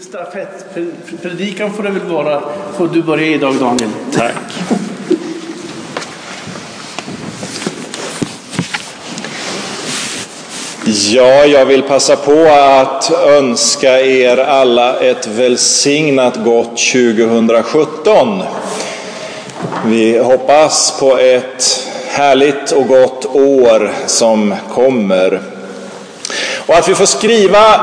Stafettpredikan får det väl vara. Får du börja idag Daniel. Tack. Ja, jag vill passa på att önska er alla ett välsignat gott 2017. Vi hoppas på ett härligt och gott år som kommer. Och att vi får skriva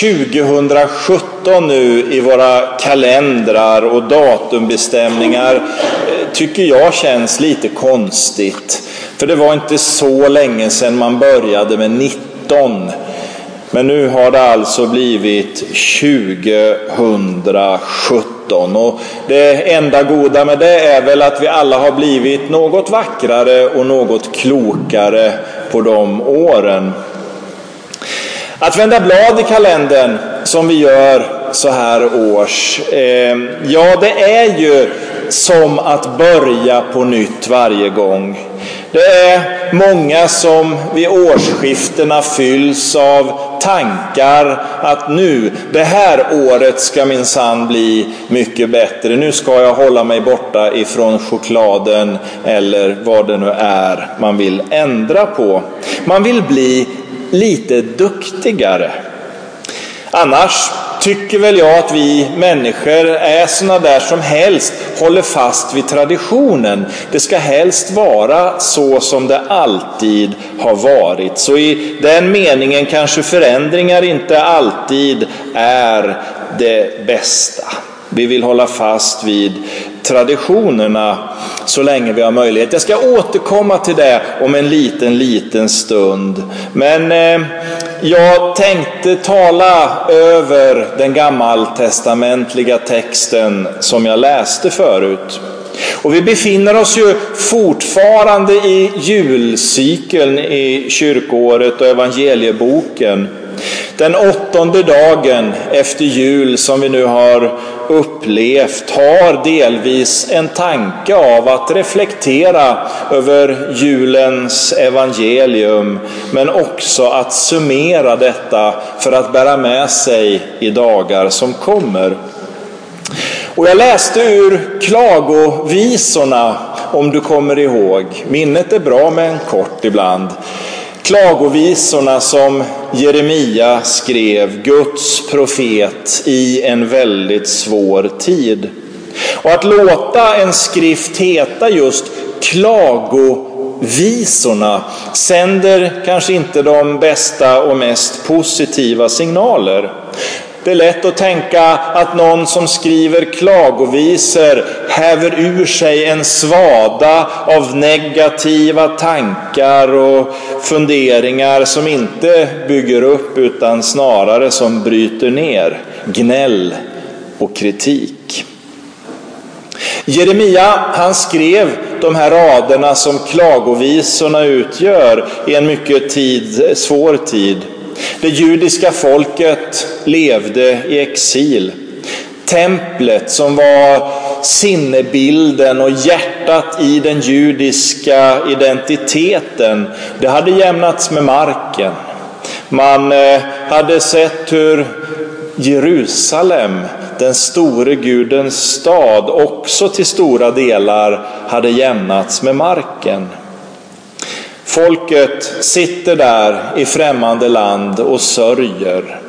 2017 nu i våra kalendrar och datumbestämningar tycker jag känns lite konstigt. För det var inte så länge sedan man började med 19. Men nu har det alltså blivit 2017. Och det enda goda med det är väl att vi alla har blivit något vackrare och något klokare på de åren. Att vända blad i kalendern som vi gör så här års, ehm, ja det är ju som att börja på nytt varje gång. Det är många som vid årsskiftena fylls av tankar att nu, det här året ska minsann bli mycket bättre. Nu ska jag hålla mig borta ifrån chokladen eller vad det nu är man vill ändra på. Man vill bli lite duktigare. Annars tycker väl jag att vi människor är sådana där som helst håller fast vid traditionen. Det ska helst vara så som det alltid har varit. Så i den meningen kanske förändringar inte alltid är det bästa. Vi vill hålla fast vid traditionerna så länge vi har möjlighet. Jag ska återkomma till det om en liten, liten stund. Men eh, jag tänkte tala över den gammaltestamentliga texten som jag läste förut. Och vi befinner oss ju fortfarande i julcykeln i Kyrkoåret och evangelieboken. Den åttonde dagen efter jul som vi nu har upplevt har delvis en tanke av att reflektera över julens evangelium men också att summera detta för att bära med sig i dagar som kommer. Och jag läste ur klagovisorna om du kommer ihåg. Minnet är bra men kort ibland klagovisorna som Jeremia skrev, Guds profet, i en väldigt svår tid. Och att låta en skrift heta just klagovisorna sänder kanske inte de bästa och mest positiva signaler. Det är lätt att tänka att någon som skriver klagovisor häver ur sig en svada av negativa tankar och funderingar som inte bygger upp utan snarare som bryter ner. Gnäll och kritik. Jeremia han skrev de här raderna som klagovisorna utgör i en mycket tid, svår tid. Det judiska folket levde i exil. Templet som var sinnebilden och hjärtat i den judiska identiteten, det hade jämnats med marken. Man eh, hade sett hur Jerusalem, den store Gudens stad, också till stora delar hade jämnats med marken. Folket sitter där i främmande land och sörjer.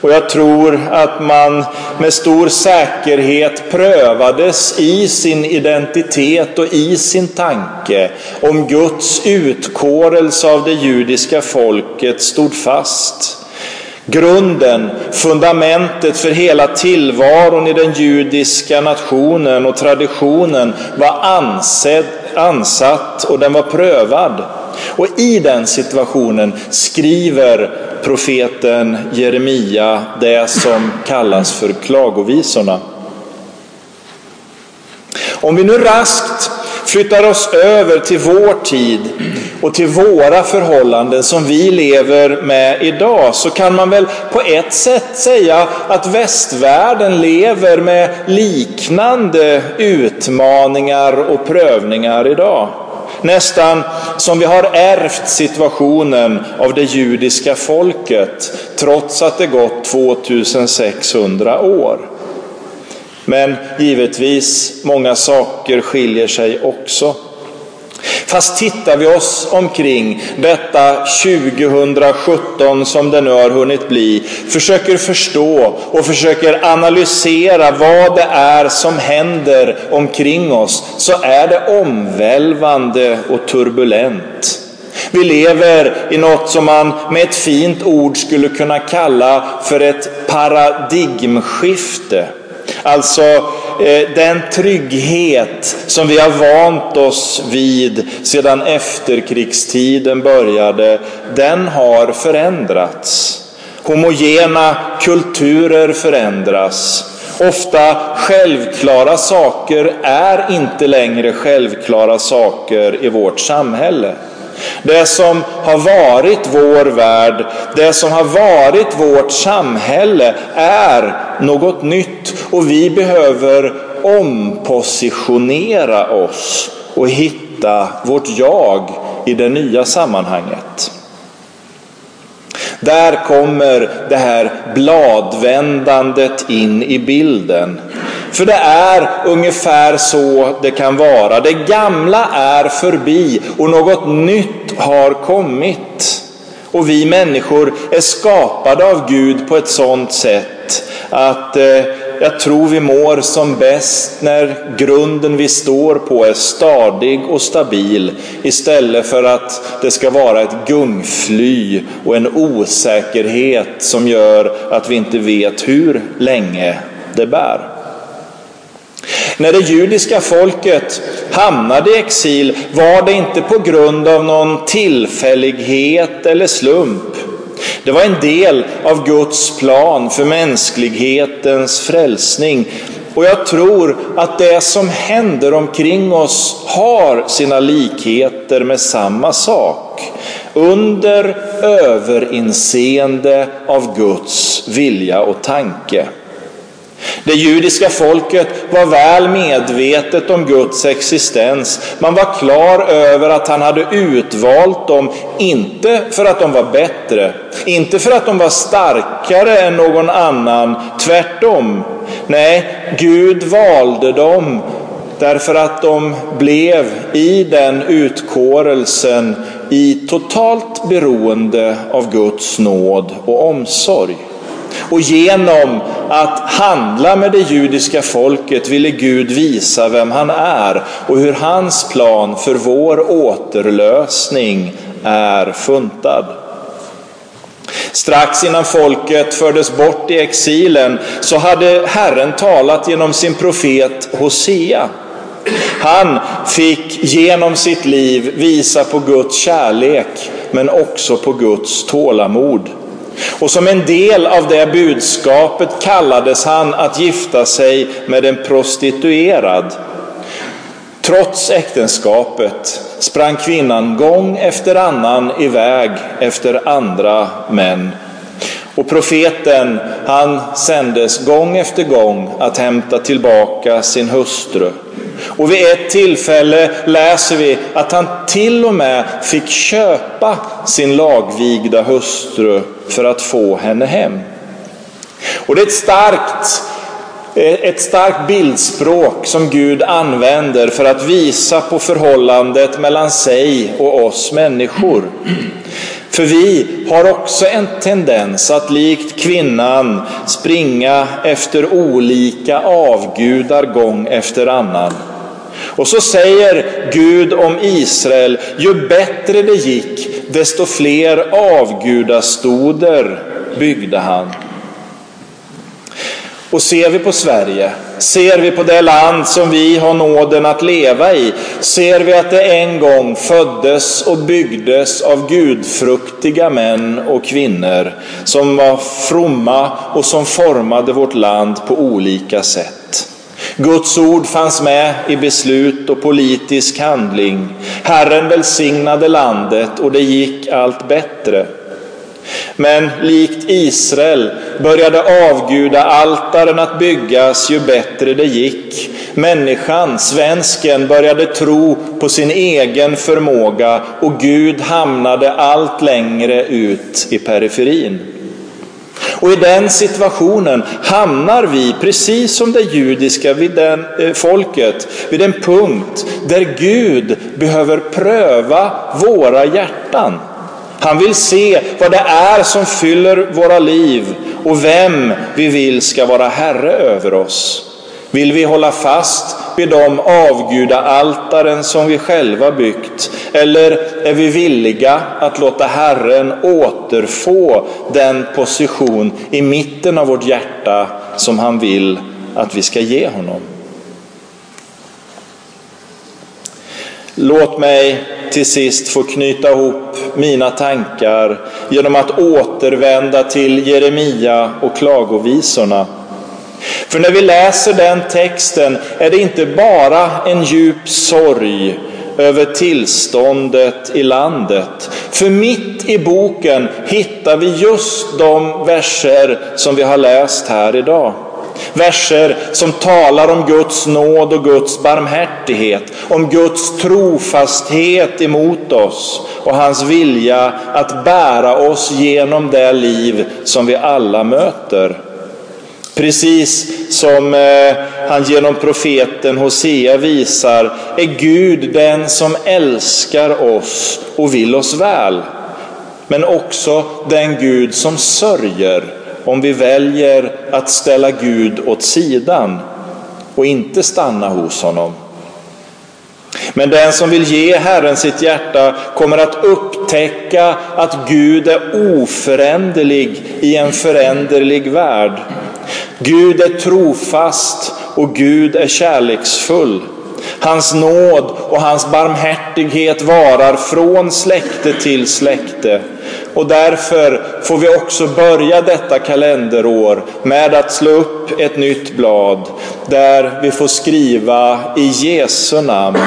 Och jag tror att man med stor säkerhet prövades i sin identitet och i sin tanke om Guds utkårelse av det judiska folket stod fast. Grunden, fundamentet för hela tillvaron i den judiska nationen och traditionen var ansedd, ansatt och den var prövad. Och i den situationen skriver profeten Jeremia det som kallas för klagovisorna. Om vi nu raskt flyttar oss över till vår tid och till våra förhållanden som vi lever med idag så kan man väl på ett sätt säga att västvärlden lever med liknande utmaningar och prövningar idag. Nästan som vi har ärvt situationen av det judiska folket trots att det gått 2600 år. Men givetvis, många saker skiljer sig också. Fast tittar vi oss omkring detta 2017 som det nu har hunnit bli, försöker förstå och försöker analysera vad det är som händer omkring oss, så är det omvälvande och turbulent. Vi lever i något som man med ett fint ord skulle kunna kalla för ett paradigmskifte. Alltså Eh, den trygghet som vi har vant oss vid sedan efterkrigstiden började, den har förändrats. Homogena kulturer förändras. Ofta självklara saker är inte längre självklara saker i vårt samhälle. Det som har varit vår värld, det som har varit vårt samhälle är något nytt och vi behöver ompositionera oss och hitta vårt jag i det nya sammanhanget. Där kommer det här bladvändandet in i bilden. För det är ungefär så det kan vara. Det gamla är förbi och något nytt har kommit. Och vi människor är skapade av Gud på ett sådant sätt att eh, jag tror vi mår som bäst när grunden vi står på är stadig och stabil istället för att det ska vara ett gungfly och en osäkerhet som gör att vi inte vet hur länge det bär. När det judiska folket hamnade i exil var det inte på grund av någon tillfällighet eller slump. Det var en del av Guds plan för mänsklighetens frälsning. Och jag tror att det som händer omkring oss har sina likheter med samma sak. Under överinseende av Guds vilja och tanke. Det judiska folket var väl medvetet om Guds existens. Man var klar över att han hade utvalt dem, inte för att de var bättre, inte för att de var starkare än någon annan, tvärtom. Nej, Gud valde dem därför att de blev i den utkårelsen i totalt beroende av Guds nåd och omsorg. Och genom att handla med det judiska folket ville Gud visa vem han är och hur hans plan för vår återlösning är funtad. Strax innan folket fördes bort i exilen så hade Herren talat genom sin profet Hosea. Han fick genom sitt liv visa på Guds kärlek men också på Guds tålamod. Och som en del av det budskapet kallades han att gifta sig med en prostituerad. Trots äktenskapet sprang kvinnan gång efter annan iväg efter andra män. Och profeten, han sändes gång efter gång att hämta tillbaka sin hustru. Och vid ett tillfälle läser vi att han till och med fick köpa sin lagvigda hustru för att få henne hem. Och det är ett starkt, eh, ett starkt bildspråk som Gud använder för att visa på förhållandet mellan sig och oss människor. För vi har också en tendens att likt kvinnan springa efter olika avgudar gång efter annan. Och så säger Gud om Israel, ju bättre det gick, desto fler avgudastoder byggde han. Och ser vi på Sverige, ser vi på det land som vi har nåden att leva i, ser vi att det en gång föddes och byggdes av gudfruktiga män och kvinnor som var fromma och som formade vårt land på olika sätt. Guds ord fanns med i beslut och politisk handling. Herren välsignade landet och det gick allt bättre. Men likt Israel började avguda altaren att byggas ju bättre det gick. Människan, svensken, började tro på sin egen förmåga och Gud hamnade allt längre ut i periferin. Och i den situationen hamnar vi, precis som det judiska vid den, eh, folket, vid en punkt där Gud behöver pröva våra hjärtan. Han vill se vad det är som fyller våra liv och vem vi vill ska vara herre över oss. Vill vi hålla fast vid de avgudaaltaren som vi själva byggt? Eller är vi villiga att låta Herren återfå den position i mitten av vårt hjärta som han vill att vi ska ge honom? Låt mig till sist få knyta ihop mina tankar genom att återvända till Jeremia och klagovisorna. För när vi läser den texten är det inte bara en djup sorg över tillståndet i landet. För mitt i boken hittar vi just de verser som vi har läst här idag. Verser som talar om Guds nåd och Guds barmhärtighet, om Guds trofasthet emot oss och hans vilja att bära oss genom det liv som vi alla möter. Precis som eh, han genom profeten Hosea visar är Gud den som älskar oss och vill oss väl. Men också den Gud som sörjer om vi väljer att ställa Gud åt sidan och inte stanna hos honom. Men den som vill ge Herren sitt hjärta kommer att upptäcka att Gud är oföränderlig i en föränderlig värld. Gud är trofast och Gud är kärleksfull. Hans nåd och hans barmhärtighet varar från släkte till släkte. Och därför får vi också börja detta kalenderår med att slå upp ett nytt blad där vi får skriva i Jesu namn.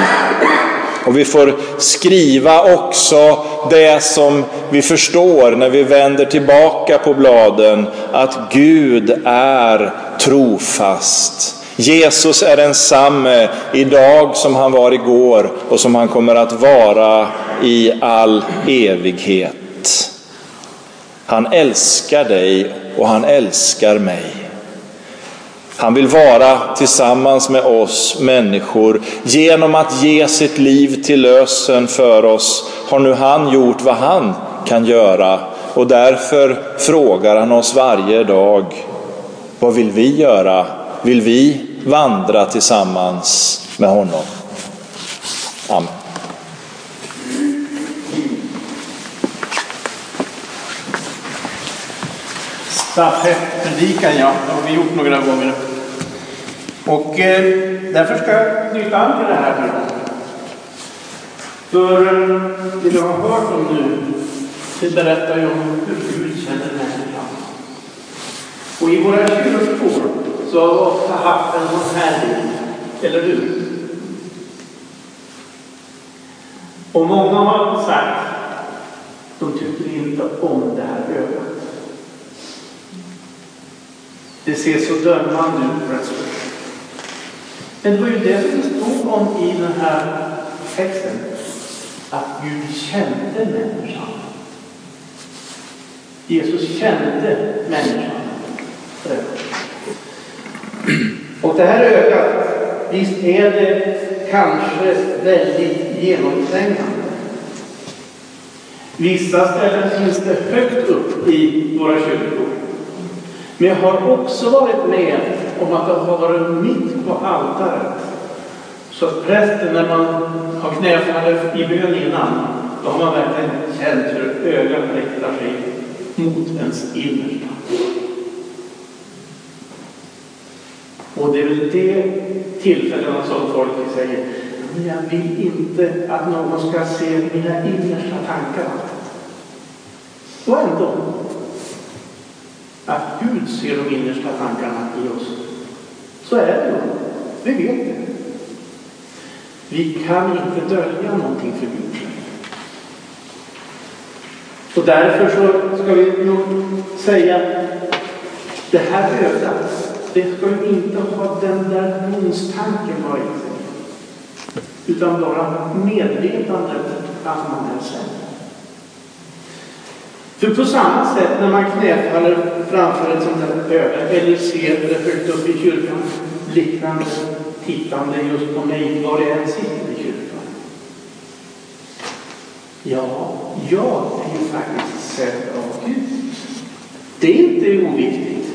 Och vi får skriva också det som vi förstår när vi vänder tillbaka på bladen, att Gud är trofast. Jesus är densamme idag som han var igår och som han kommer att vara i all evighet. Han älskar dig och han älskar mig. Han vill vara tillsammans med oss människor. Genom att ge sitt liv till lösen för oss har nu han gjort vad han kan göra och därför frågar han oss varje dag, vad vill vi göra? Vill vi vandra tillsammans med honom? Amen. Stafettpredikan, ja, det har vi gjort några gånger. Och eh, därför ska jag knyta an till det här nu. För eh, det du har hört om nu, det berättar ju om hur Gud känner människan. Och i våra kyrkor så har vi ofta haft en sån här bild, eller hur? Och många har sagt, de tycker inte om det här ögat. Det ser så dömande ut plötsligt. Men det var ju det som det stod om i den här texten. Att Gud kände människan. Jesus kände människan. Och det här ögat, visst är det kanske väldigt genomträngande. Vissa ställen finns det högt upp i våra kyrkor. Men jag har också varit med om att det har varit mitt på altaret. Så att prästen, när man har knäfallit i bön innan, då har man verkligen känt hur ögat riktar sig mot ens innersta. Och det är väl det tillfällena som folk säger, men jag vill inte att någon ska se mina innersta tankar. Och ändå, Gud ser de innersta tankarna i oss. Så är det ju. Vi vet det. Vi kan inte dölja någonting för Gud. Och därför så ska vi nog säga det här ögat, det ska ju inte ha den där monstanken bara i sig. Utan bara medvetandet att man är sämre. För på samma sätt när man knäfaller framför ett sånt här öga eller ser det högt upp i kyrkan, liknande tittande just på mig var jag än sitter i kyrkan. Ja, jag är ju faktiskt sedd av Gud. Det är inte oviktigt.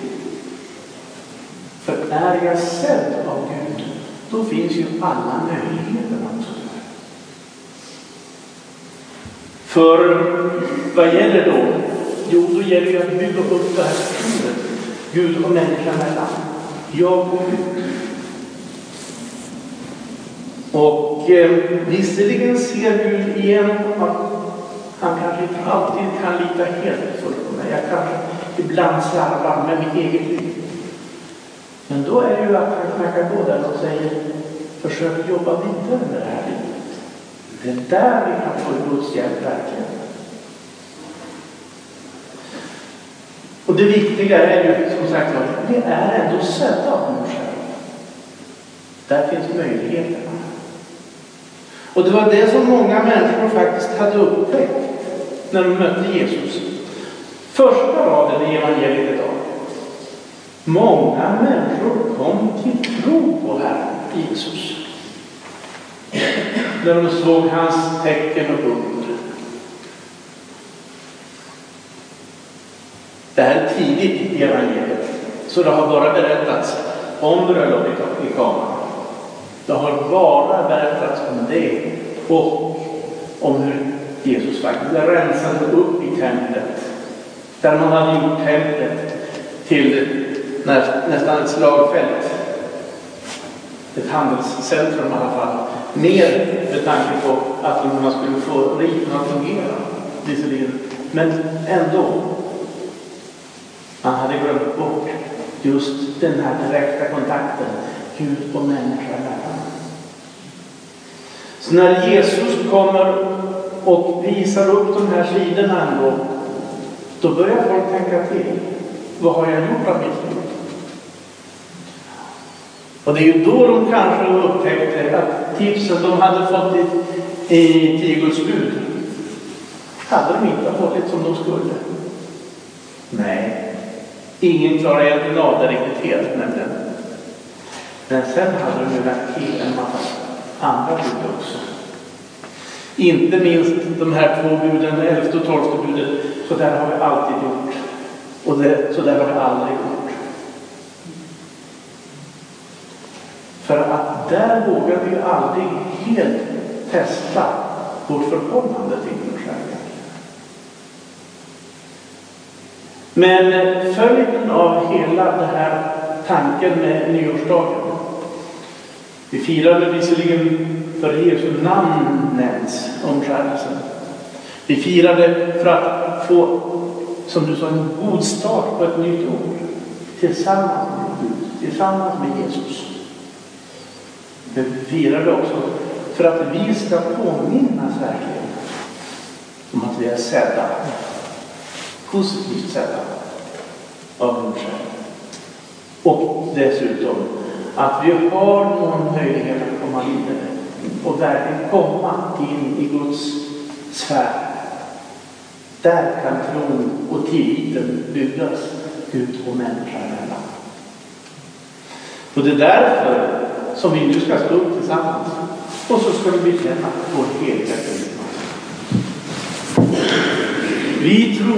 För är jag sedd av Gud, då finns ju alla möjligheter också. För vad gäller då? Jo, då gäller det att bygga upp det här förtroendet Gud och människan emellan. Jag och Gud. Och eh, visserligen ser Gud igenom att han kanske inte alltid kan lita helt fullt på mig. Jag kanske ibland slarvar med mitt eget liv. Men då är det ju att han knackar på där och säger försök jobba vidare med det här livet. Det är där vi kan få Guds hjälp verkligen. Och det viktiga är ju som sagt var, vi är ändå sedda av Gud själv. Där finns möjligheterna. Och det var det som många människor faktiskt hade upptäckt när de mötte Jesus. Första raden i evangeliet idag. Många människor kom till tro på Herren Jesus. När de såg hans tecken och under. Det här är tidigt i evangeliet. Så det har bara berättats om bröllopet i Kana. Det har bara berättats om det och om hur Jesus faktiskt rensade upp i templet. Där man hade gjort templet till nästan ett slagfält. Ett handelscentrum i alla fall. Mer med tanke på att man skulle få riten att fungera. Visserligen. Men ändå. Man hade glömt bort just den här direkta kontakten Gud och människa emellan. Så när Jesus kommer och visar upp de här sidorna ändå, då börjar folk tänka till. Vad har jag gjort av mitt liv? Och det är ju då de kanske upptäckte att tipsen de hade fått i, i tio Guds bud hade de inte hållit som de skulle. Nej, ingen klarar egentligen av det riktigt helt nämligen. Men sen hade de ju lagt till en massa andra bud också. Inte minst de här två buden, elfte och tolfte budet. Så där har vi alltid gjort. Och det, så där har vi aldrig gjort. För att där vågar vi aldrig helt testa vårt förhållande till vår kärlek. Men följden av hela den här tanken med nyårsdagen. Vi firade visserligen för Jesu namn nämns omskärelsen. Vi firade för att få, som du sa, en god start på ett nytt år. Tillsammans med Gud, tillsammans med Jesus. Men vi det också för att vi ska påminnas verkligen om att vi är sedda, positivt sedda av Gud. Och dessutom att vi har någon möjlighet att komma vidare och verkligen komma in i Guds sfär. Där kan tron och tilliten byggas Gud och människa emellan. Och det är därför som vi nu ska stå upp tillsammans och så ska vi bekänna vår heliga Gud. Vi tror